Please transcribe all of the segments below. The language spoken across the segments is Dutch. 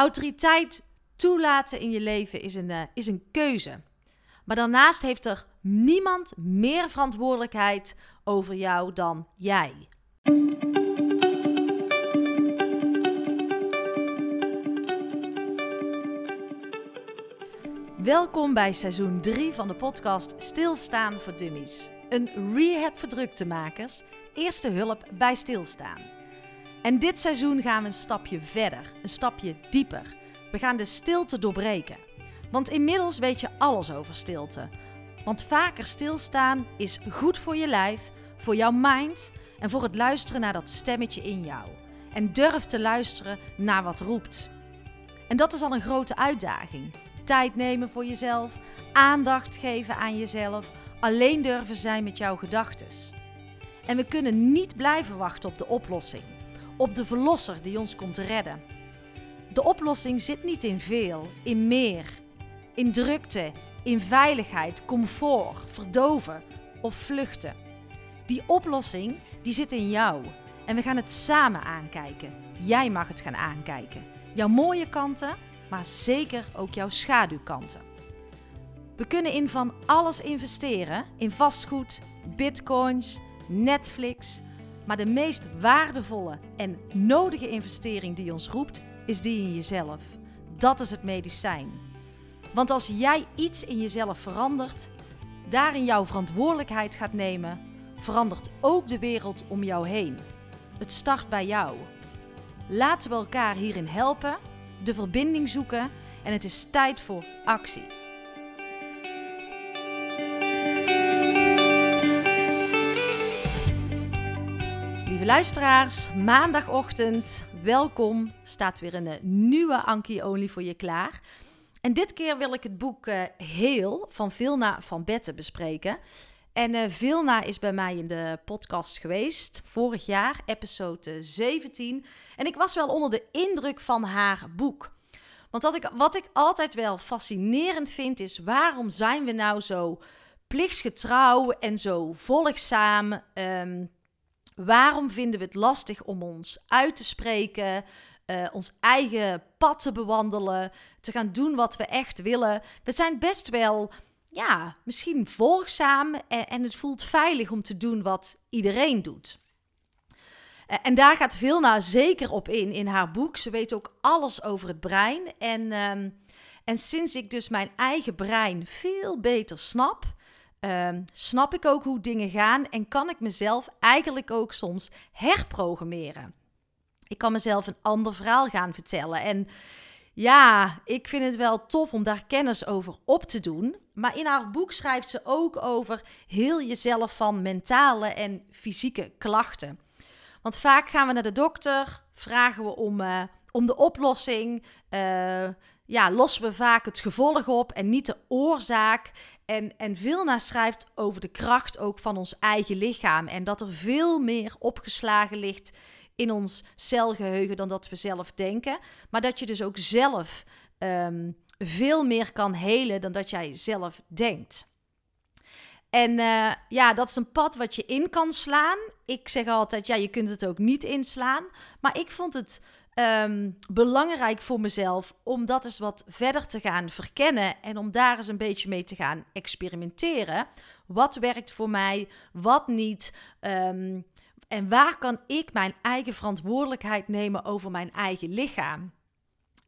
Autoriteit toelaten in je leven is een, uh, is een keuze. Maar daarnaast heeft er niemand meer verantwoordelijkheid over jou dan jij. Welkom bij seizoen 3 van de podcast Stilstaan voor Dummies. Een rehab voor druktemakers, eerste hulp bij stilstaan. En dit seizoen gaan we een stapje verder, een stapje dieper. We gaan de stilte doorbreken. Want inmiddels weet je alles over stilte. Want vaker stilstaan is goed voor je lijf, voor jouw mind en voor het luisteren naar dat stemmetje in jou. En durf te luisteren naar wat roept. En dat is al een grote uitdaging. Tijd nemen voor jezelf, aandacht geven aan jezelf, alleen durven zijn met jouw gedachten. En we kunnen niet blijven wachten op de oplossing, op de verlosser die ons komt redden. De oplossing zit niet in veel, in meer, in drukte, in veiligheid, comfort, verdoven of vluchten. Die oplossing die zit in jou en we gaan het samen aankijken. Jij mag het gaan aankijken. Jouw mooie kanten, maar zeker ook jouw schaduwkanten. We kunnen in van alles investeren: in vastgoed, bitcoins, Netflix. Maar de meest waardevolle en nodige investering die ons roept, is die in jezelf. Dat is het medicijn. Want als jij iets in jezelf verandert, daarin jouw verantwoordelijkheid gaat nemen, verandert ook de wereld om jou heen. Het start bij jou. Laten we elkaar hierin helpen, de verbinding zoeken en het is tijd voor actie. Luisteraars, maandagochtend, welkom. Staat weer een eh, nieuwe Ankie Only voor je klaar. En dit keer wil ik het boek uh, Heel van Vilna van Betten bespreken. En uh, Vilna is bij mij in de podcast geweest, vorig jaar, episode 17. En ik was wel onder de indruk van haar boek. Want wat ik, wat ik altijd wel fascinerend vind, is waarom zijn we nou zo plichtsgetrouw en zo volgzaam? Um, waarom vinden we het lastig om ons uit te spreken? Uh, ons eigen pad te bewandelen, te gaan doen wat we echt willen. We zijn best wel, ja, misschien volgzaam en, en het voelt veilig om te doen wat iedereen doet. Uh, en daar gaat Vilna zeker op in, in haar boek. Ze weet ook alles over het brein. En, um, en sinds ik dus mijn eigen brein veel beter snap, um, snap ik ook hoe dingen gaan en kan ik mezelf eigenlijk ook soms herprogrammeren. Ik kan mezelf een ander verhaal gaan vertellen. En ja, ik vind het wel tof om daar kennis over op te doen. Maar in haar boek schrijft ze ook over heel jezelf van mentale en fysieke klachten. Want vaak gaan we naar de dokter, vragen we om, uh, om de oplossing. Uh, ja, lossen we vaak het gevolg op en niet de oorzaak. En, en Vilna schrijft over de kracht ook van ons eigen lichaam. En dat er veel meer opgeslagen ligt in ons celgeheugen dan dat we zelf denken. Maar dat je dus ook zelf um, veel meer kan helen dan dat jij zelf denkt. En uh, ja, dat is een pad wat je in kan slaan. Ik zeg altijd, ja, je kunt het ook niet inslaan. Maar ik vond het um, belangrijk voor mezelf om dat eens wat verder te gaan verkennen en om daar eens een beetje mee te gaan experimenteren. Wat werkt voor mij, wat niet? Um, en waar kan ik mijn eigen verantwoordelijkheid nemen over mijn eigen lichaam?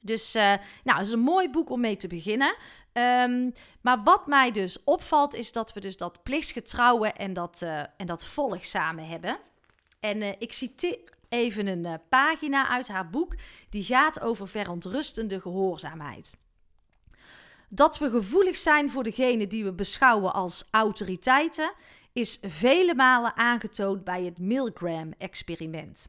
Dus, uh, nou, het is een mooi boek om mee te beginnen. Um, maar wat mij dus opvalt, is dat we dus dat plichtsgetrouwe en dat, uh, en dat volgzame hebben. En uh, ik citeer even een uh, pagina uit haar boek, die gaat over verontrustende gehoorzaamheid. Dat we gevoelig zijn voor degene die we beschouwen als autoriteiten, is vele malen aangetoond bij het Milgram-experiment.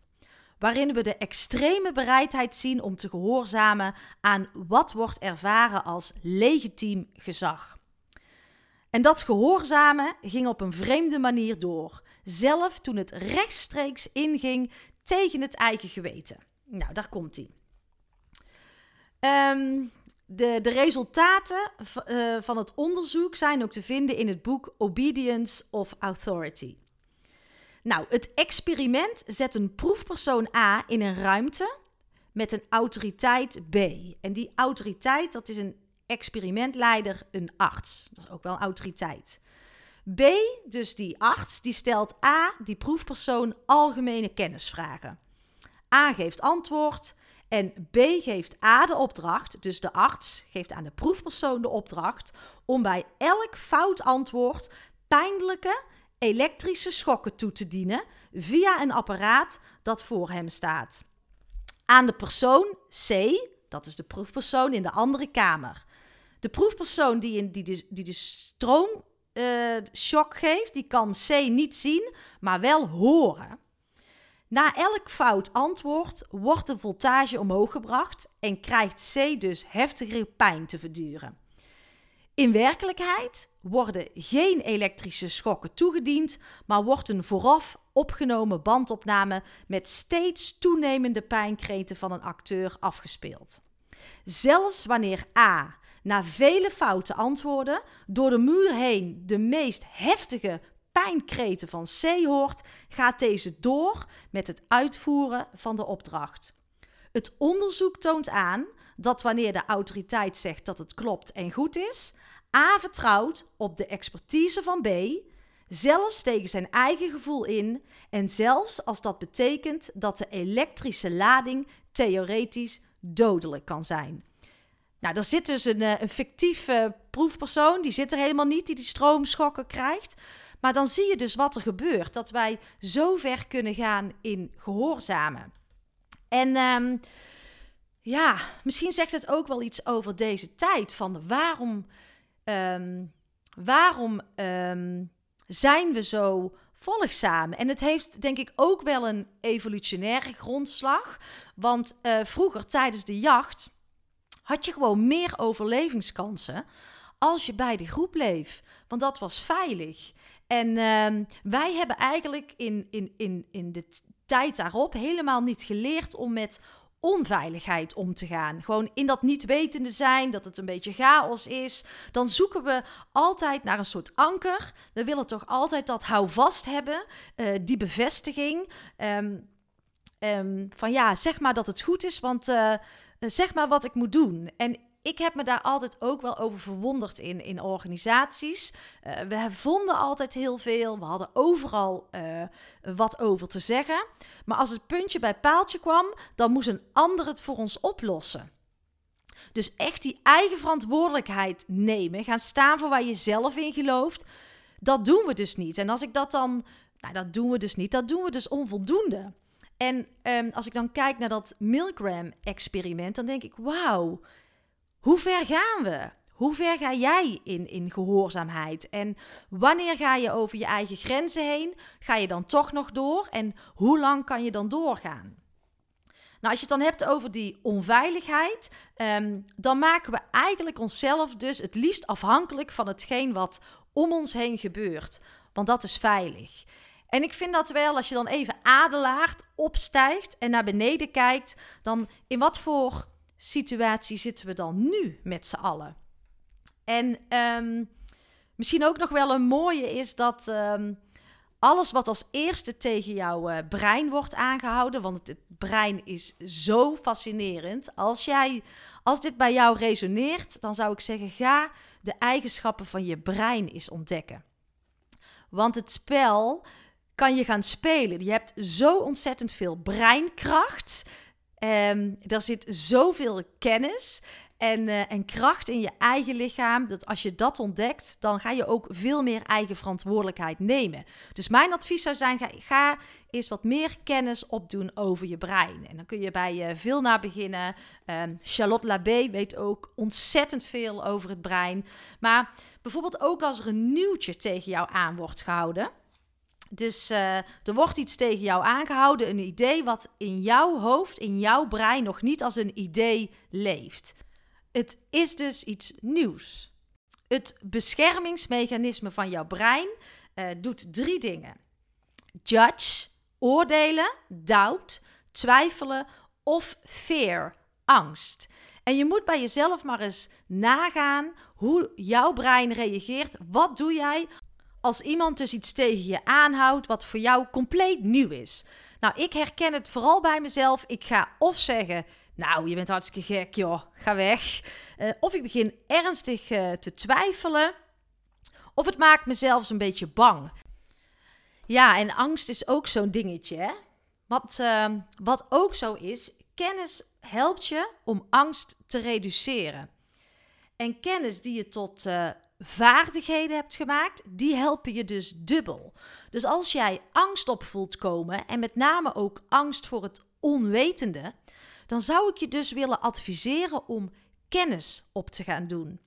Waarin we de extreme bereidheid zien om te gehoorzamen aan wat wordt ervaren als legitiem gezag. En dat gehoorzamen ging op een vreemde manier door, zelf toen het rechtstreeks inging tegen het eigen geweten. Nou, daar komt hij. Um, de, de resultaten uh, van het onderzoek zijn ook te vinden in het boek Obedience of Authority. Nou, het experiment zet een proefpersoon A in een ruimte met een autoriteit B. En die autoriteit, dat is een experimentleider, een arts. Dat is ook wel een autoriteit. B, dus die arts, die stelt A, die proefpersoon, algemene kennisvragen. A geeft antwoord en B geeft A de opdracht, dus de arts geeft aan de proefpersoon de opdracht om bij elk fout antwoord pijnlijke elektrische schokken toe te dienen via een apparaat dat voor hem staat. Aan de persoon C, dat is de proefpersoon in de andere kamer. De proefpersoon die, in, die, de, die de stroomshock uh, geeft, die kan C niet zien, maar wel horen. Na elk fout antwoord wordt de voltage omhoog gebracht en krijgt C dus heftigere pijn te verduren. In werkelijkheid worden geen elektrische schokken toegediend, maar wordt een vooraf opgenomen bandopname met steeds toenemende pijnkreten van een acteur afgespeeld. Zelfs wanneer A na vele foute antwoorden door de muur heen de meest heftige pijnkreten van C hoort, gaat deze door met het uitvoeren van de opdracht. Het onderzoek toont aan dat wanneer de autoriteit zegt dat het klopt en goed is, A vertrouwt op de expertise van B, zelfs tegen zijn eigen gevoel in, en zelfs als dat betekent dat de elektrische lading theoretisch dodelijk kan zijn. Nou, er zit dus een, eh, een fictieve proefpersoon, die zit er helemaal niet, die die stroomschokken krijgt. Maar dan zie je dus wat er gebeurt, dat wij zo ver kunnen gaan in gehoorzamen. En um, ja, misschien zegt het ook wel iets over deze tijd, van waarom, um, waarom um, zijn we zo volgzaam? En het heeft denk ik ook wel een evolutionaire grondslag, want uh, vroeger tijdens de jacht had je gewoon meer overlevingskansen als je bij de groep bleef. Want dat was veilig. En uh, wij hebben eigenlijk in, in, in, in de tijd daarop helemaal niet geleerd om met onveiligheid om te gaan. Gewoon in dat niet wetende zijn, dat het een beetje chaos is. Dan zoeken we altijd naar een soort anker. We willen toch altijd dat houvast hebben, uh, die bevestiging. Um, um, van ja, zeg maar dat het goed is, want uh, zeg maar wat ik moet doen. En ik heb me daar altijd ook wel over verwonderd in, in organisaties. Uh, we vonden altijd heel veel. We hadden overal uh, wat over te zeggen. Maar als het puntje bij paaltje kwam, dan moest een ander het voor ons oplossen. Dus echt die eigen verantwoordelijkheid nemen. Gaan staan voor waar je zelf in gelooft. Dat doen we dus niet. En als ik dat dan. Nou, dat doen we dus niet. Dat doen we dus onvoldoende. En um, als ik dan kijk naar dat Milgram-experiment, dan denk ik: wauw hoe ver gaan we? Hoe ver ga jij in, in gehoorzaamheid? En wanneer ga je over je eigen grenzen heen? Ga je dan toch nog door? En hoe lang kan je dan doorgaan? Nou, als je het dan hebt over die onveiligheid, um, dan maken we eigenlijk onszelf dus het liefst afhankelijk van hetgeen wat om ons heen gebeurt. Want dat is veilig. En ik vind dat wel, als je dan even adelaart, opstijgt en naar beneden kijkt, dan in wat voor situatie zitten we dan nu met z'n allen? En um, misschien ook nog wel een mooie is dat um, alles wat als eerste tegen jouw uh, brein wordt aangehouden, want het, het, brein is zo fascinerend. Als, jij, als dit bij jou resoneert, dan zou ik zeggen: ga de eigenschappen van je brein eens ontdekken. Want het spel kan je gaan spelen. Je hebt zo ontzettend veel breinkracht. Um, er zit zoveel kennis en, uh, en kracht in je eigen lichaam. Dat als je dat ontdekt, dan ga je ook veel meer eigen verantwoordelijkheid nemen. Dus mijn advies zou zijn: ga, ga eens wat meer kennis opdoen over je brein. En dan kun je bij uh, veel naar beginnen. Um, Charlotte Labé weet ook ontzettend veel over het brein. Maar bijvoorbeeld ook als er een nieuwtje tegen jou aan wordt gehouden. Dus uh, er wordt iets tegen jou aangehouden, een idee wat in jouw hoofd, in jouw brein nog niet als een idee leeft. Het is dus iets nieuws. Het beschermingsmechanisme van jouw brein uh, doet drie dingen: judge, oordelen, doubt, twijfelen of fear, angst. En je moet bij jezelf maar eens nagaan hoe jouw brein reageert. Wat doe jij als iemand dus iets tegen je aanhoudt wat voor jou compleet nieuw is. Nou, ik herken het vooral bij mezelf. Ik ga of zeggen: nou, je bent hartstikke gek, joh, ga weg. Eh, of ik begin ernstig eh, te twijfelen. Of het maakt me zelfs een beetje bang. Ja, en angst is ook zo'n dingetje. Hè? Wat, ehm, wat ook zo is, kennis helpt je om angst te reduceren. En kennis die je tot vaardigheden hebt gemaakt, die helpen je dus dubbel. Dus als jij angst opvoelt komen en met name ook angst voor het onwetende, dan zou ik je dus willen adviseren om kennis op te gaan doen.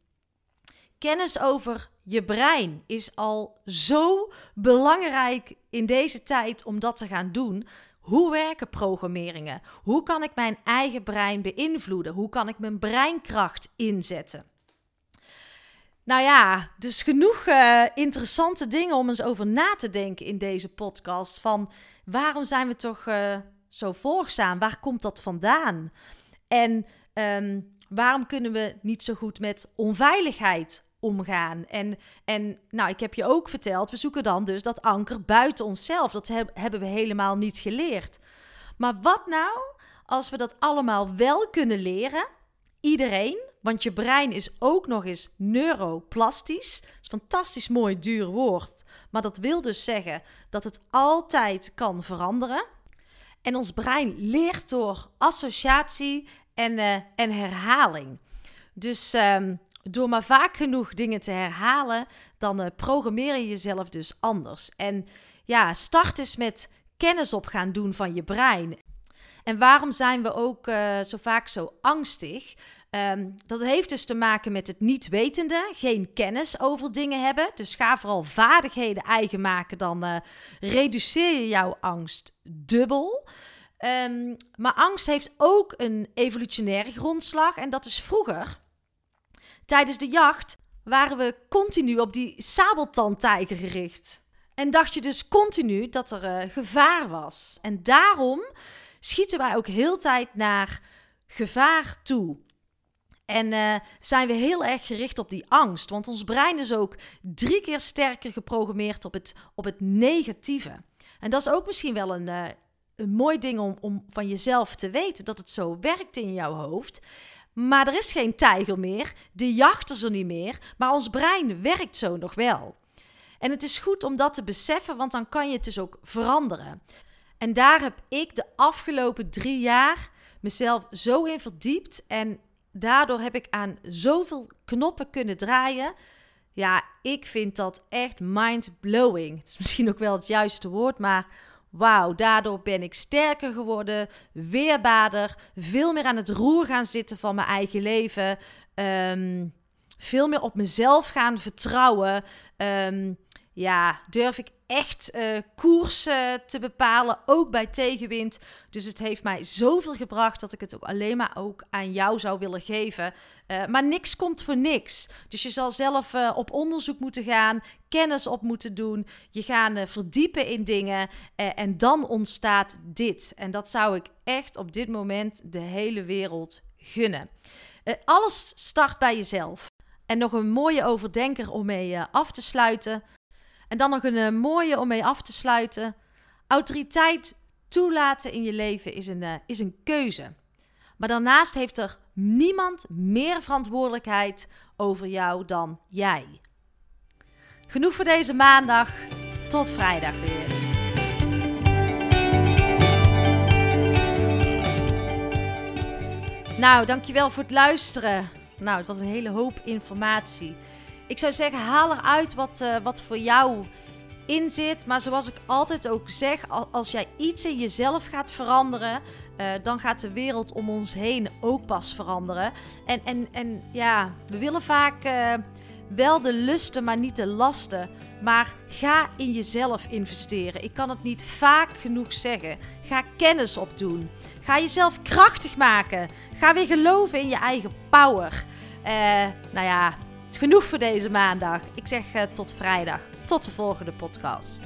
Kennis over je brein is al zo belangrijk in deze tijd om dat te gaan doen. Hoe werken programmeringen? Hoe kan ik mijn eigen brein beïnvloeden? Hoe kan ik mijn breinkracht inzetten? Nou ja, dus genoeg uh, interessante dingen om eens over na te denken in deze podcast. Van waarom zijn we toch uh, zo volgzaam? Waar komt dat vandaan? En um, waarom kunnen we niet zo goed met onveiligheid omgaan? En, en nou, ik heb je ook verteld, we zoeken dan dus dat anker buiten onszelf. Dat heb, hebben we helemaal niet geleerd. Maar wat nou als we dat allemaal wel kunnen leren? Iedereen, want je brein is ook nog eens neuroplastisch. Dat is een fantastisch mooi duur woord. Maar dat wil dus zeggen dat het altijd kan veranderen. En ons brein leert door associatie en, uh, en herhaling. Dus um, door maar vaak genoeg dingen te herhalen, dan uh, programmeer je jezelf dus anders. En ja, start eens met kennis op gaan doen van je brein. En waarom zijn we ook uh, zo vaak zo angstig? Um, dat heeft dus te maken met het niet wetende, geen kennis over dingen hebben. Dus ga vooral vaardigheden eigen maken, dan uh, reduceer je jouw angst dubbel. Um, maar angst heeft ook een evolutionaire grondslag en dat is vroeger. Tijdens de jacht waren we continu op die sabeltandtijger gericht. En dacht je dus continu dat er uh, gevaar was. En daarom schieten wij ook heel tijd naar gevaar toe. En uh, zijn we heel erg gericht op die angst. Want ons brein is ook drie keer sterker geprogrammeerd op het, op het negatieve. En dat is ook misschien wel een, uh, een mooi ding om, om van jezelf te weten. Dat het zo werkt in jouw hoofd. Maar er is geen tijger meer. De jacht is er niet meer. Maar ons brein werkt zo nog wel. En het is goed om dat te beseffen, want dan kan je het dus ook veranderen. En daar heb ik de afgelopen drie jaar mezelf zo in verdiept. En daardoor heb ik aan zoveel knoppen kunnen draaien. Ja, ik vind dat echt mind-blowing. Is misschien ook wel het juiste woord, maar wauw, daardoor ben ik sterker geworden, weerbaarder, veel meer aan het roer gaan zitten van mijn eigen leven, um, veel meer op mezelf gaan vertrouwen. Um, ja, durf ik echt uh, koers uh, te bepalen, ook bij tegenwind. Dus het heeft mij zoveel gebracht dat ik het ook alleen maar ook aan jou zou willen geven. Uh, maar niks komt voor niks. Dus je zal zelf op onderzoek moeten gaan, kennis op moeten doen. Je gaan verdiepen in dingen en dan ontstaat dit. En dat zou ik echt op dit moment de hele wereld gunnen. alles start bij jezelf. En nog een mooie overdenker om mee af te sluiten. En dan nog een uh, mooie om mee af te sluiten. Autoriteit toelaten in je leven is een, uh, is een keuze. Maar daarnaast heeft er niemand meer verantwoordelijkheid over jou dan jij. Genoeg voor deze maandag. Tot vrijdag weer. Nou, dankjewel voor het luisteren. Nou, het was een hele hoop informatie. Ik zou zeggen, haal eruit wat, uh, wat voor jou in zit. Maar zoals ik altijd ook zeg, als jij iets in jezelf gaat veranderen, uh, dan gaat de wereld om ons heen ook pas veranderen. En, en, en ja, we willen vaak uh, wel de lusten, maar niet de lasten. Maar ga in jezelf investeren. Ik kan het niet vaak genoeg zeggen. Ga kennis opdoen. Ga jezelf krachtig maken. Ga weer geloven in je eigen power. Uh, nou ja, Genoeg voor deze maandag. Ik zeg uh, tot vrijdag. Tot de volgende podcast.